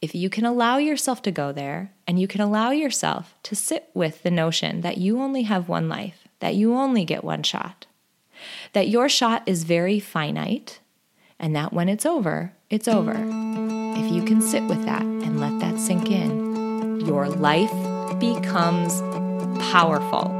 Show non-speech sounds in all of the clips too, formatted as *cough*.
if you can allow yourself to go there and you can allow yourself to sit with the notion that you only have one life, that you only get one shot, that your shot is very finite, and that when it's over, it's over. If you can sit with that and let that sink in, your life becomes powerful.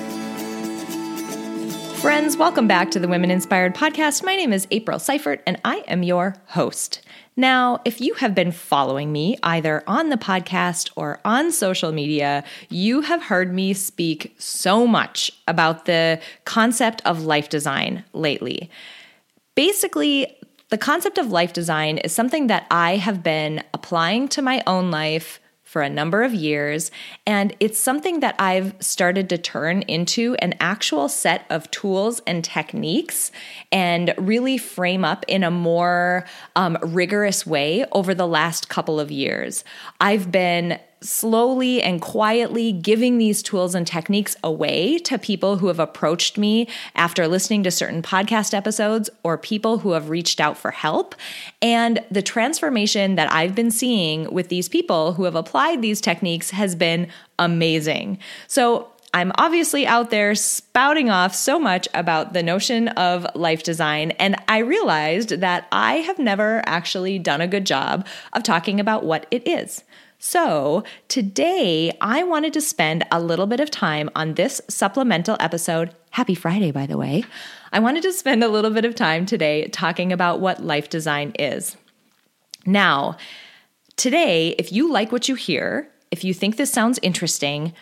Friends, welcome back to the Women Inspired Podcast. My name is April Seifert, and I am your host. Now, if you have been following me either on the podcast or on social media, you have heard me speak so much about the concept of life design lately. Basically, the concept of life design is something that I have been applying to my own life for a number of years. And it's something that I've started to turn into an actual set of tools and techniques and really frame up in a more um, rigorous way over the last couple of years. I've been slowly and quietly giving these tools and techniques away to people who have approached me after listening to certain podcast episodes or people who have reached out for help. And the transformation that I've been seeing with these people who have applied these techniques has been amazing. So, I'm obviously out there spouting off so much about the notion of life design, and I realized that I have never actually done a good job of talking about what it is. So, today I wanted to spend a little bit of time on this supplemental episode. Happy Friday, by the way. I wanted to spend a little bit of time today talking about what life design is. Now, today, if you like what you hear, if you think this sounds interesting,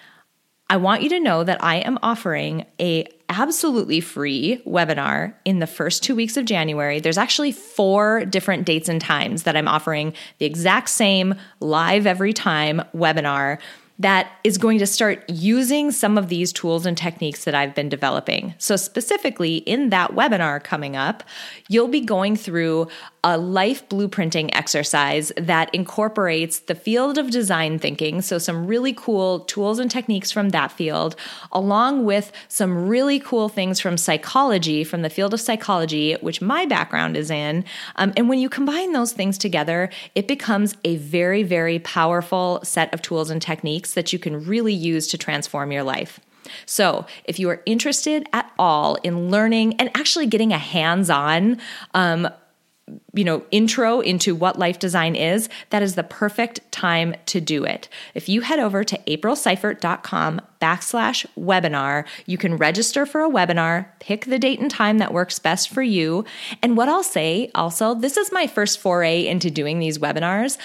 I want you to know that I am offering a absolutely free webinar in the first 2 weeks of January. There's actually four different dates and times that I'm offering the exact same live every time webinar that is going to start using some of these tools and techniques that I've been developing. So, specifically in that webinar coming up, you'll be going through a life blueprinting exercise that incorporates the field of design thinking, so some really cool tools and techniques from that field, along with some really cool things from psychology, from the field of psychology, which my background is in. Um, and when you combine those things together, it becomes a very, very powerful set of tools and techniques that you can really use to transform your life. So, if you are interested at all in learning and actually getting a hands on um, you know, intro into what life design is, that is the perfect time to do it. If you head over to aprilseifert.com backslash webinar, you can register for a webinar, pick the date and time that works best for you. And what I'll say also, this is my first foray into doing these webinars.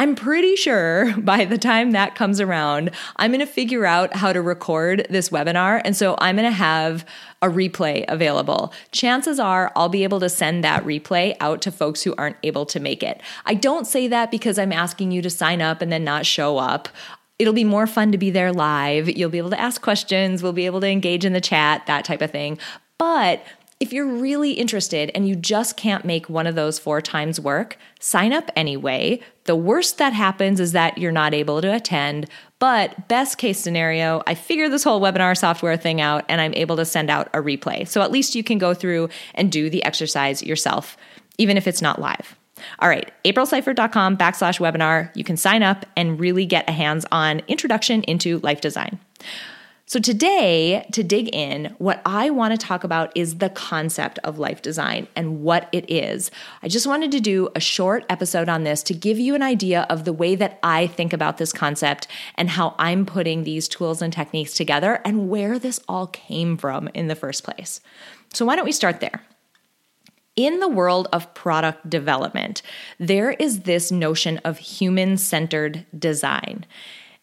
I'm pretty sure *laughs* by the time that comes around, I'm going to figure out how to record this webinar. And so I'm going to have a replay available. Chances are I'll be able to send that replay out to folks who aren't able to make it. I don't say that because I'm asking you to sign up and then not show up. It'll be more fun to be there live. You'll be able to ask questions, we'll be able to engage in the chat, that type of thing. But if you're really interested and you just can't make one of those four times work, sign up anyway. The worst that happens is that you're not able to attend. But best case scenario, I figure this whole webinar software thing out and I'm able to send out a replay. So at least you can go through and do the exercise yourself, even if it's not live. All right, aprilseifert.com backslash webinar. You can sign up and really get a hands on introduction into life design. So, today, to dig in, what I want to talk about is the concept of life design and what it is. I just wanted to do a short episode on this to give you an idea of the way that I think about this concept and how I'm putting these tools and techniques together and where this all came from in the first place. So, why don't we start there? in the world of product development, there is this notion of human centered design.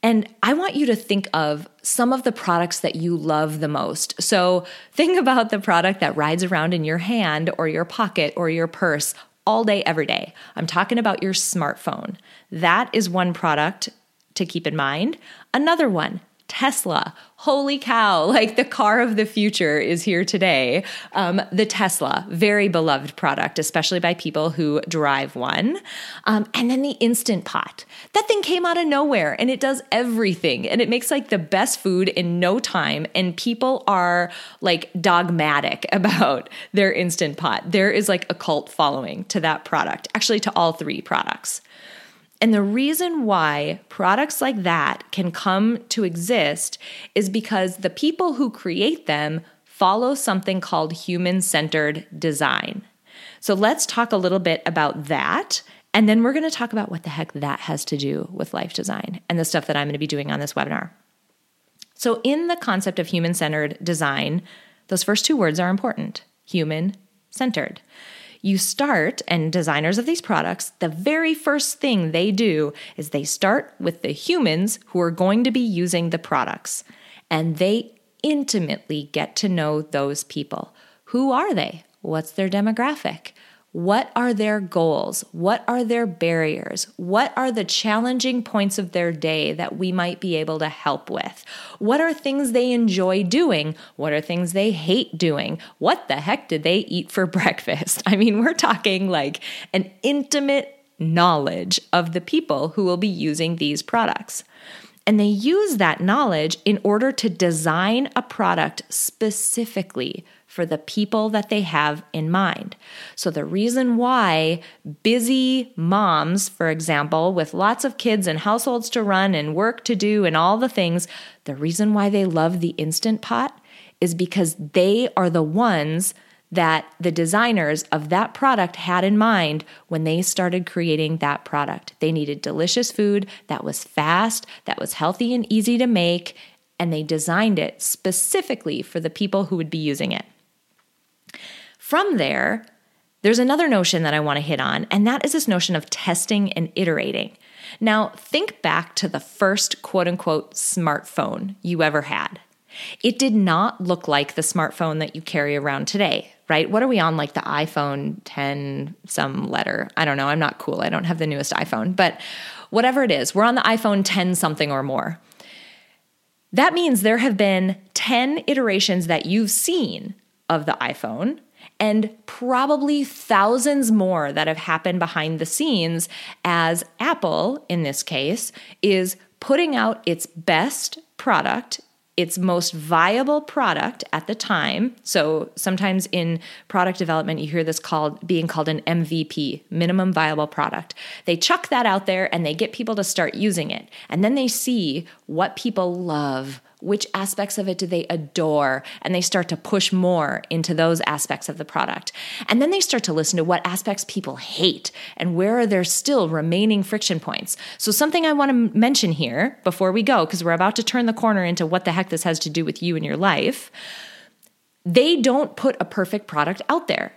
And I want you to think of some of the products that you love the most. So think about the product that rides around in your hand or your pocket or your purse all day, every day. I'm talking about your smartphone. That is one product to keep in mind. Another one, Tesla. Holy cow, *laughs* like the car of the future is here today. Um, the Tesla, very beloved product, especially by people who drive one. Um, and then the Instant Pot. That thing came out of nowhere and it does everything and it makes like the best food in no time. And people are like dogmatic *laughs* about their Instant Pot. There is like a cult following to that product, actually, to all three products. And the reason why products like that can come to exist is because the people who create them follow something called human centered design. So let's talk a little bit about that. And then we're going to talk about what the heck that has to do with life design and the stuff that I'm going to be doing on this webinar. So, in the concept of human centered design, those first two words are important human centered. You start, and designers of these products, the very first thing they do is they start with the humans who are going to be using the products, and they intimately get to know those people. Who are they? What's their demographic? What are their goals? What are their barriers? What are the challenging points of their day that we might be able to help with? What are things they enjoy doing? What are things they hate doing? What the heck did they eat for *laughs* breakfast? I mean, we're talking like an intimate knowledge of the people who will be using these products. And they use that knowledge in order to design a product specifically for the people that they have in mind. So, the reason why busy moms, for example, with lots of kids and households to run and work to do and all the things, the reason why they love the Instant Pot is because they are the ones that the designers of that product had in mind when they started creating that product. They needed delicious food that was fast, that was healthy and easy to make, and they designed it specifically for the people who would be using it. From there, there's another notion that I want to hit on, and that is this notion of testing and iterating. Now, think back to the first quote unquote smartphone you ever had. It did not look like the smartphone that you carry around today, right? What are we on, like the iPhone 10, some letter? I don't know. I'm not cool. I don't have the newest iPhone, but whatever it is, we're on the iPhone 10 something or more. That means there have been 10 iterations that you've seen of the iPhone and probably thousands more that have happened behind the scenes as Apple, in this case, is putting out its best product its most viable product at the time. So sometimes in product development, you hear this called being called an MVP, minimum viable product. They chuck that out there and they get people to start using it. And then they see what people love, which aspects of it do they adore? And they start to push more into those aspects of the product. And then they start to listen to what aspects people hate and where are there still remaining friction points. So, something I want to mention here before we go, because we're about to turn the corner into what the heck this has to do with you and your life. They don't put a perfect product out there.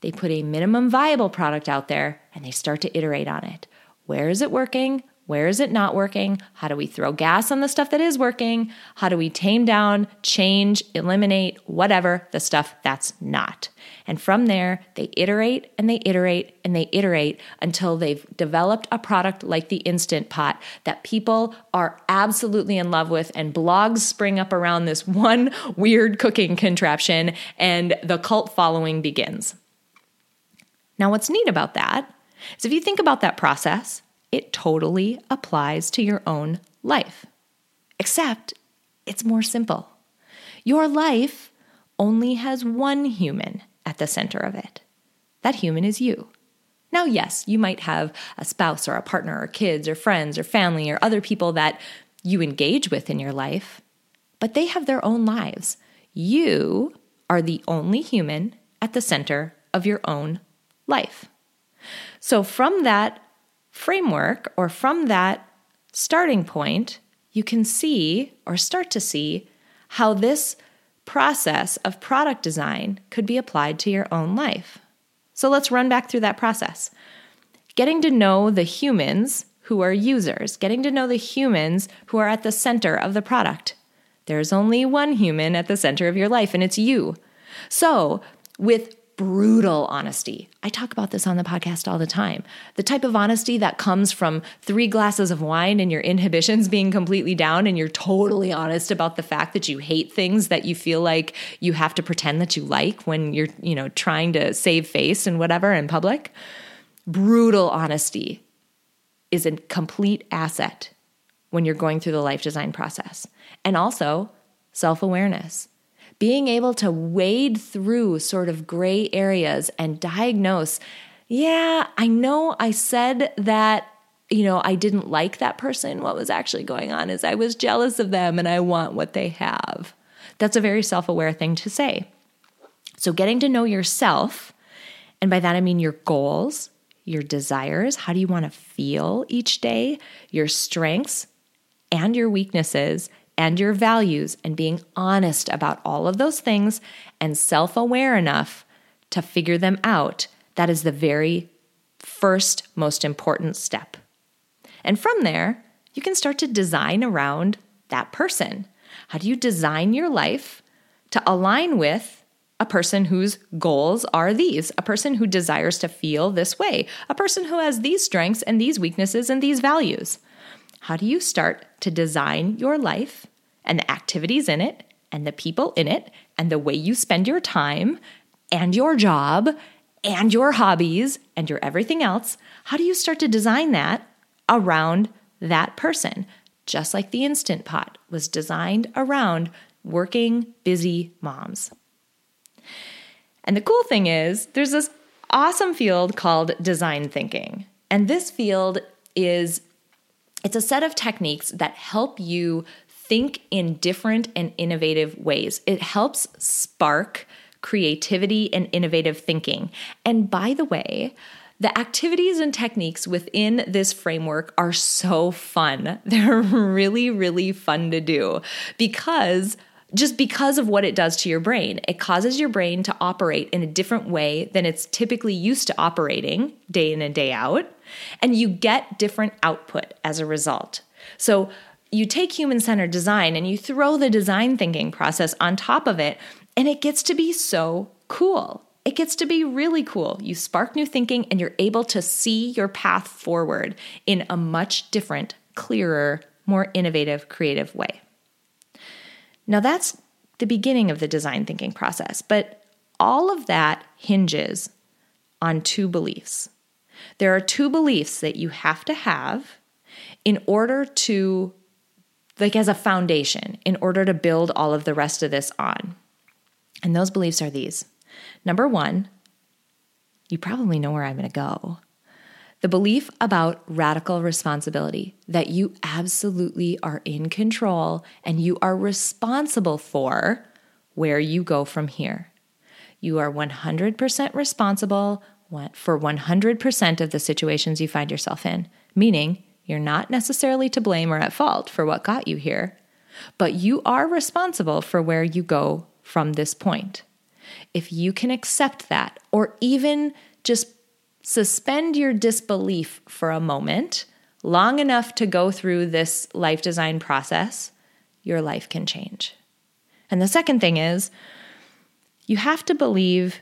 They put a minimum viable product out there and they start to iterate on it. Where is it working? Where is it not working? How do we throw gas on the stuff that is working? How do we tame down, change, eliminate, whatever the stuff that's not? And from there, they iterate and they iterate and they iterate until they've developed a product like the Instant Pot that people are absolutely in love with. And blogs spring up around this *laughs* one weird cooking contraption, and the cult following begins. Now, what's neat about that is if you think about that process, it totally applies to your own life. Except it's more simple. Your life only has one human at the center of it. That human is you. Now, yes, you might have a spouse or a partner or kids or friends or family or other people that you engage with in your life, but they have their own lives. You are the only human at the center of your own life. So, from that framework or from that starting point, you can see or start to see how this process of product design could be applied to your own life. So let's run back through that process. Getting to know the humans who are users, getting to know the humans who are at the center of the product. There's only one human at the center of your life, and it's you. So, with brutal honesty. I talk about this on the podcast all the time. The type of honesty that comes from three glasses of wine and your inhibitions being completely down, and you're totally honest about the fact that you hate things that you feel like you have to pretend that you like when you're, you know, trying to save face and whatever in public. Brutal honesty is a complete asset when you're going through the life design process. And also self awareness being able to wade through sort of gray areas and diagnose, yeah, I know I said that you know, I didn't like that person. What was actually going on is I was jealous of them and I want what they have. That's a very self aware thing to say. So, getting to know yourself, and by that I mean your goals, your desires, how do you want to feel each day, your strengths and your weaknesses, and your values and being honest about all of those things and self aware enough to figure them out, that is the very first most important step. And from there, you can start to design around that person. How do you design your life to align with a person whose goals are these, a person who desires to feel this way, a person who has these strengths and these weaknesses and these values? How do you start to design your life and the activities in it and the people in it and the way you spend your time and your job and your hobbies and your everything else? How do you start to design that around that person? Just like the Instant Pot was designed around working, busy moms. And the cool thing is, there's this awesome field called design thinking. And this field is it's a set of techniques that help you think in different and innovative ways. It helps spark creativity and innovative thinking. And by the way, the activities and techniques within this framework are so fun. *laughs* They're really, really fun to do because just because of what it does to your brain. It causes your brain to operate in a different way than it's typically used to operating day in and day out and you get different output as a result. So you take human centered design and you throw the design thinking process on top of it, and it gets to be so cool. It gets to be really cool. You spark new thinking and you're able to see your path forward in a much different, clearer, more innovative, creative way. Now, that's the beginning of the design thinking process, but all of that hinges on two beliefs. There are two beliefs that you have to have in order to, like, as a foundation, in order to build all of the rest of this on. And those beliefs are these number one, you probably know where I'm going to go. The belief about radical responsibility that you absolutely are in control and you are responsible for where you go from here. You are 100% responsible for 100% of the situations you find yourself in, meaning you're not necessarily to blame or at fault for what got you here, but you are responsible for where you go from this point. If you can accept that, or even just suspend your disbelief for a moment, long enough to go through this life design process, your life can change. And the second thing is, you have to believe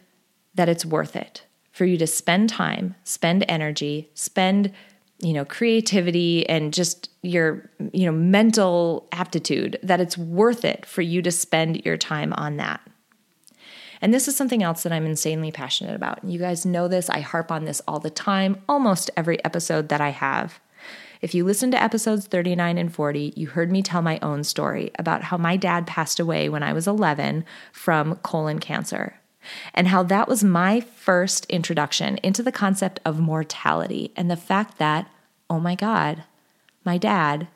that it's worth it for you to spend time, spend energy, spend you know creativity and just your you know mental aptitude that it's worth it for you to spend your time on that. And this is something else that I'm insanely passionate about. You guys know this. I harp on this all the time, almost every episode that I have. If you listen to episodes 39 and 40, you heard me tell my own story about how my dad passed away when I was 11 from colon cancer and how that was my first introduction into the concept of mortality and the fact that, oh my God, my dad,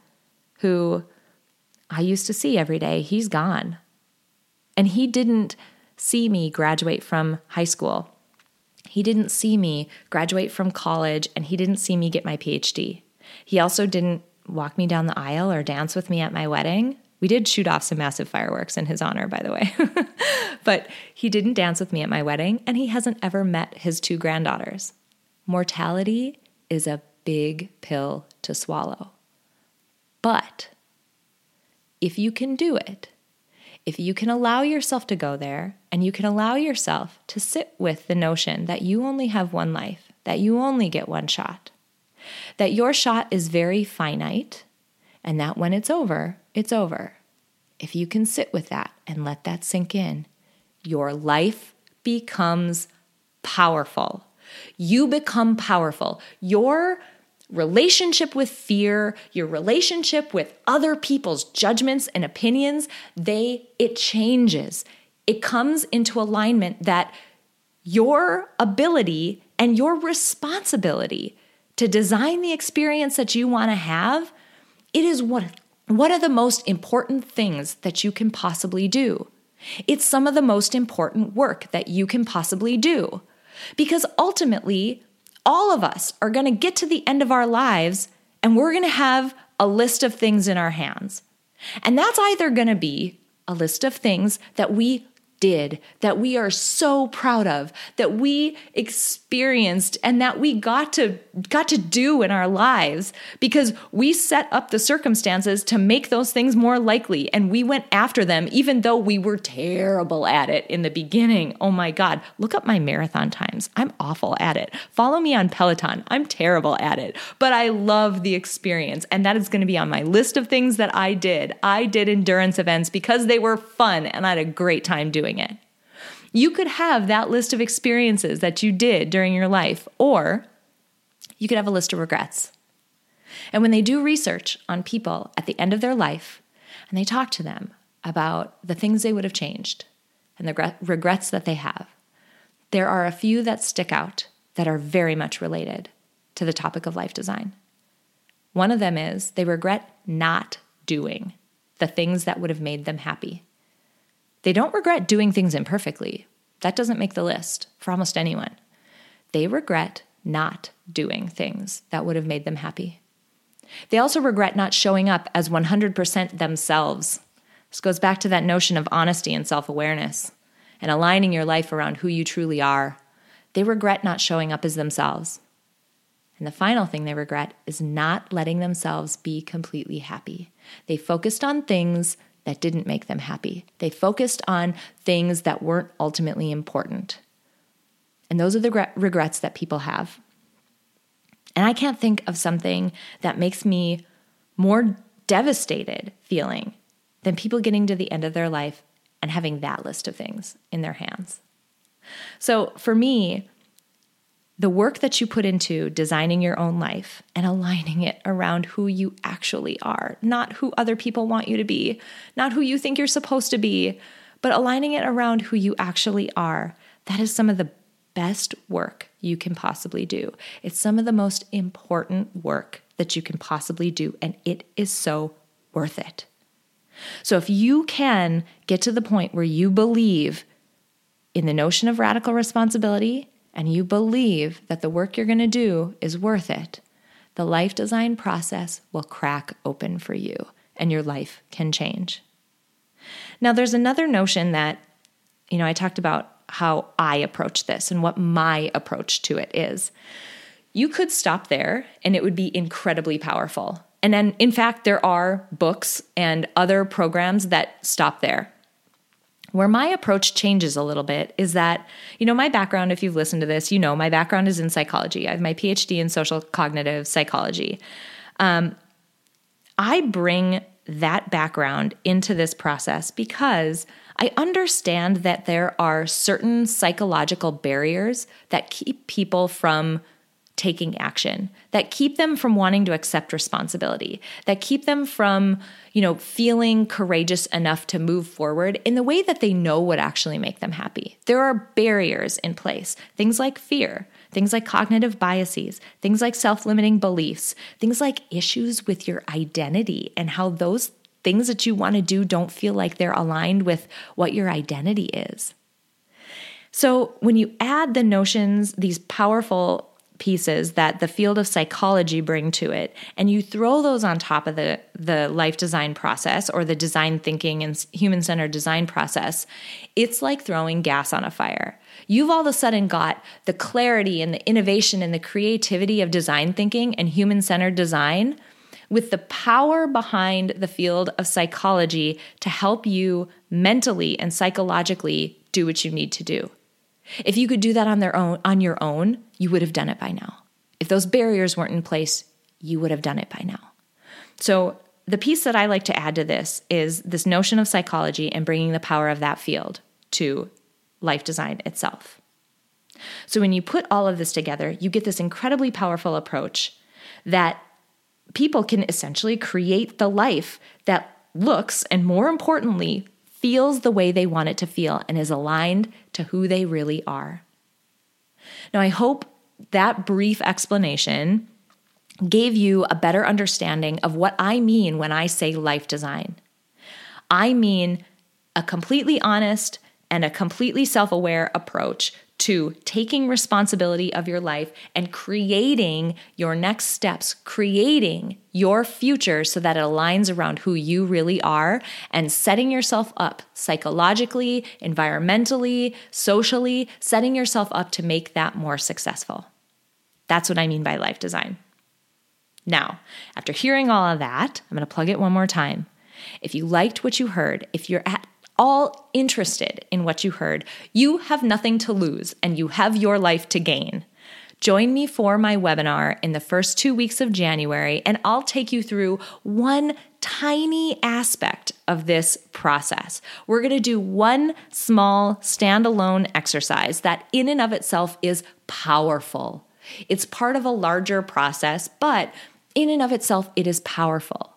who I used to see every day, he's gone. And he didn't see me graduate from high school. He didn't see me graduate from college, and he didn't see me get my PhD. He also didn't walk me down the aisle or dance with me at my wedding. We did shoot off some massive fireworks in his honor, by the way. *laughs* but he didn't dance with me at my wedding, and he hasn't ever met his two granddaughters. Mortality is a big pill to swallow. But if you can do it, if you can allow yourself to go there and you can allow yourself to sit with the notion that you only have one life, that you only get one shot, that your shot is very finite, and that when it's over, it's over. If you can sit with that and let that sink in, your life becomes powerful. You become powerful. Your relationship with fear, your relationship with other people's judgments and opinions, they it changes. It comes into alignment that your ability and your responsibility to design the experience that you want to have, it is what one are the most important things that you can possibly do. It's some of the most important work that you can possibly do. Because ultimately, all of us are going to get to the end of our lives and we're going to have a list of things in our hands. And that's either going to be a list of things that we did, that we are so proud of, that we experienced and that we got to got to do in our lives because we set up the circumstances to make those things more likely and we went after them even though we were terrible at it in the beginning. Oh my god, look up my marathon times. I'm awful at it. Follow me on Peloton. I'm terrible at it, but I love the experience and that is going to be on my list of things that I did. I did endurance events because they were fun and I had a great time doing it. You could have that list of experiences that you did during your life, or you could have a list of regrets. And when they do research on people at the end of their life and they talk to them about the things they would have changed and the regrets that they have, there are a few that stick out that are very much related to the topic of life design. One of them is they regret not doing the things that would have made them happy. They don't regret doing things imperfectly. That doesn't make the list for almost anyone. They regret not doing things that would have made them happy. They also regret not showing up as 100% themselves. This goes back to that notion of honesty and self awareness and aligning your life around who you truly are. They regret not showing up as themselves. And the final thing they regret is not letting themselves be completely happy. They focused on things that didn't make them happy. They focused on things that weren't ultimately important. And those are the regrets that people have. And I can't think of something that makes me more devastated feeling than people getting to the end of their life and having that list of things in their hands. So for me, the work that you put into designing your own life and aligning it around who you actually are, not who other people want you to be, not who you think you're supposed to be, but aligning it around who you actually are. That is some of the best work you can possibly do. It's some of the most important work that you can possibly do, and it is so worth it. So, if you can get to the point where you believe in the notion of radical responsibility and you believe that the work you're going to do is worth it, the life design process will crack open for you and your life can change. Now, there's another notion that, you know, I talked about how I approach this and what my approach to it is. You could stop there and it would be incredibly powerful. And then, in fact, there are books and other programs that stop there. Where my approach changes a little bit is that, you know, my background, if you've listened to this, you know, my background is in psychology. I have my PhD in social cognitive psychology. Um, I bring that background into this process because I understand that there are certain psychological barriers that keep people from taking action, that keep them from wanting to accept responsibility, that keep them from, you know, feeling courageous enough to move forward in the way that they know would actually make them happy. There are barriers in place, things like fear, things like cognitive biases, things like self limiting beliefs, things like issues with your identity and how those things that you want to do don't feel like they're aligned with what your identity is. So, when you add the notions, these powerful pieces that the field of psychology bring to it and you throw those on top of the the life design process or the design thinking and human centered design process it's like throwing gas on a fire you've all of a sudden got the clarity and the innovation and the creativity of design thinking and human centered design with the power behind the field of psychology to help you mentally and psychologically do what you need to do if you could do that on their own on your own, you would have done it by now. If those barriers weren't in place, you would have done it by now. So, the piece that I like to add to this is this notion of psychology and bringing the power of that field to life design itself. So, when you put all of this together, you get this incredibly powerful approach that people can essentially create the life that looks and more importantly feels the way they want it to feel and is aligned to who they really are. Now, I hope that brief explanation gave you a better understanding of what I mean when I say life design. I mean a completely honest and a completely self aware approach to taking responsibility of your life and creating your next steps, creating your future so that it aligns around who you really are and setting yourself up psychologically, environmentally, socially, setting yourself up to make that more successful. That's what I mean by life design. Now, after hearing all of that, I'm going to plug it one more time. If you liked what you heard, if you're at all interested in what you heard, you have nothing to lose and you have your life to gain. Join me for my webinar in the first two weeks of January, and I'll take you through one tiny aspect of this process. We're gonna do one small standalone exercise that, in and of itself, is powerful. It's part of a larger process, but in and of itself, it is powerful.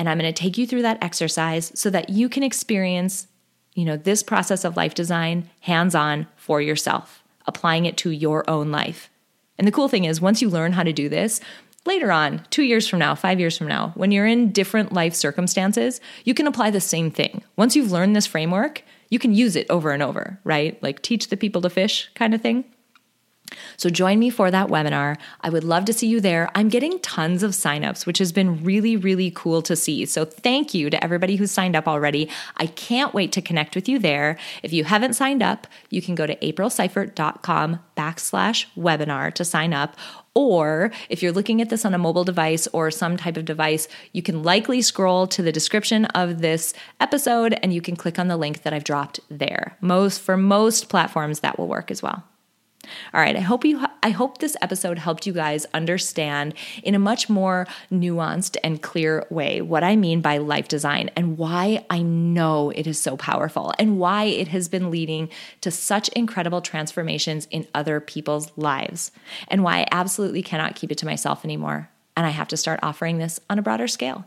And I'm going to take you through that exercise so that you can experience, you know, this process of life design hands-on for yourself, applying it to your own life. And the cool thing is once you learn how to do this, later on, 2 years from now, 5 years from now, when you're in different life circumstances, you can apply the same thing. Once you've learned this framework, you can use it over and over, right? Like teach the people to fish kind of thing. So join me for that webinar. I would love to see you there. I'm getting tons of signups, which has been really, really cool to see. So thank you to everybody who signed up already. I can't wait to connect with you there. If you haven't signed up, you can go to aprilseifert.com backslash webinar to sign up. Or if you're looking at this on a mobile device or some type of device, you can likely scroll to the description of this episode and you can click on the link that I've dropped there. Most for most platforms that will work as well. All right, I hope you I hope this episode helped you guys understand in a much more nuanced and clear way what I mean by life design and why I know it is so powerful and why it has been leading to such incredible transformations in other people's lives and why I absolutely cannot keep it to myself anymore and I have to start offering this on a broader scale.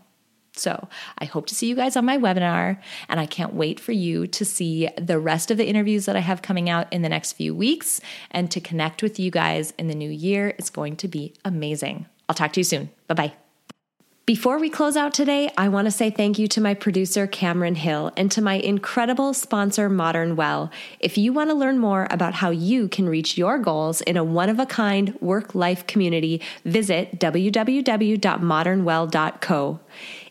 So I hope to see you guys on my webinar, and I can't wait for you to see the rest of the interviews that I have coming out in the next few weeks and to connect with you guys in the new year. It's going to be amazing. I'll talk to you soon. Bye bye. Before we close out today, I want to say thank you to my producer, Cameron Hill, and to my incredible sponsor, Modern Well. If you want to learn more about how you can reach your goals in a one of a kind work life community, visit www.modernwell.co.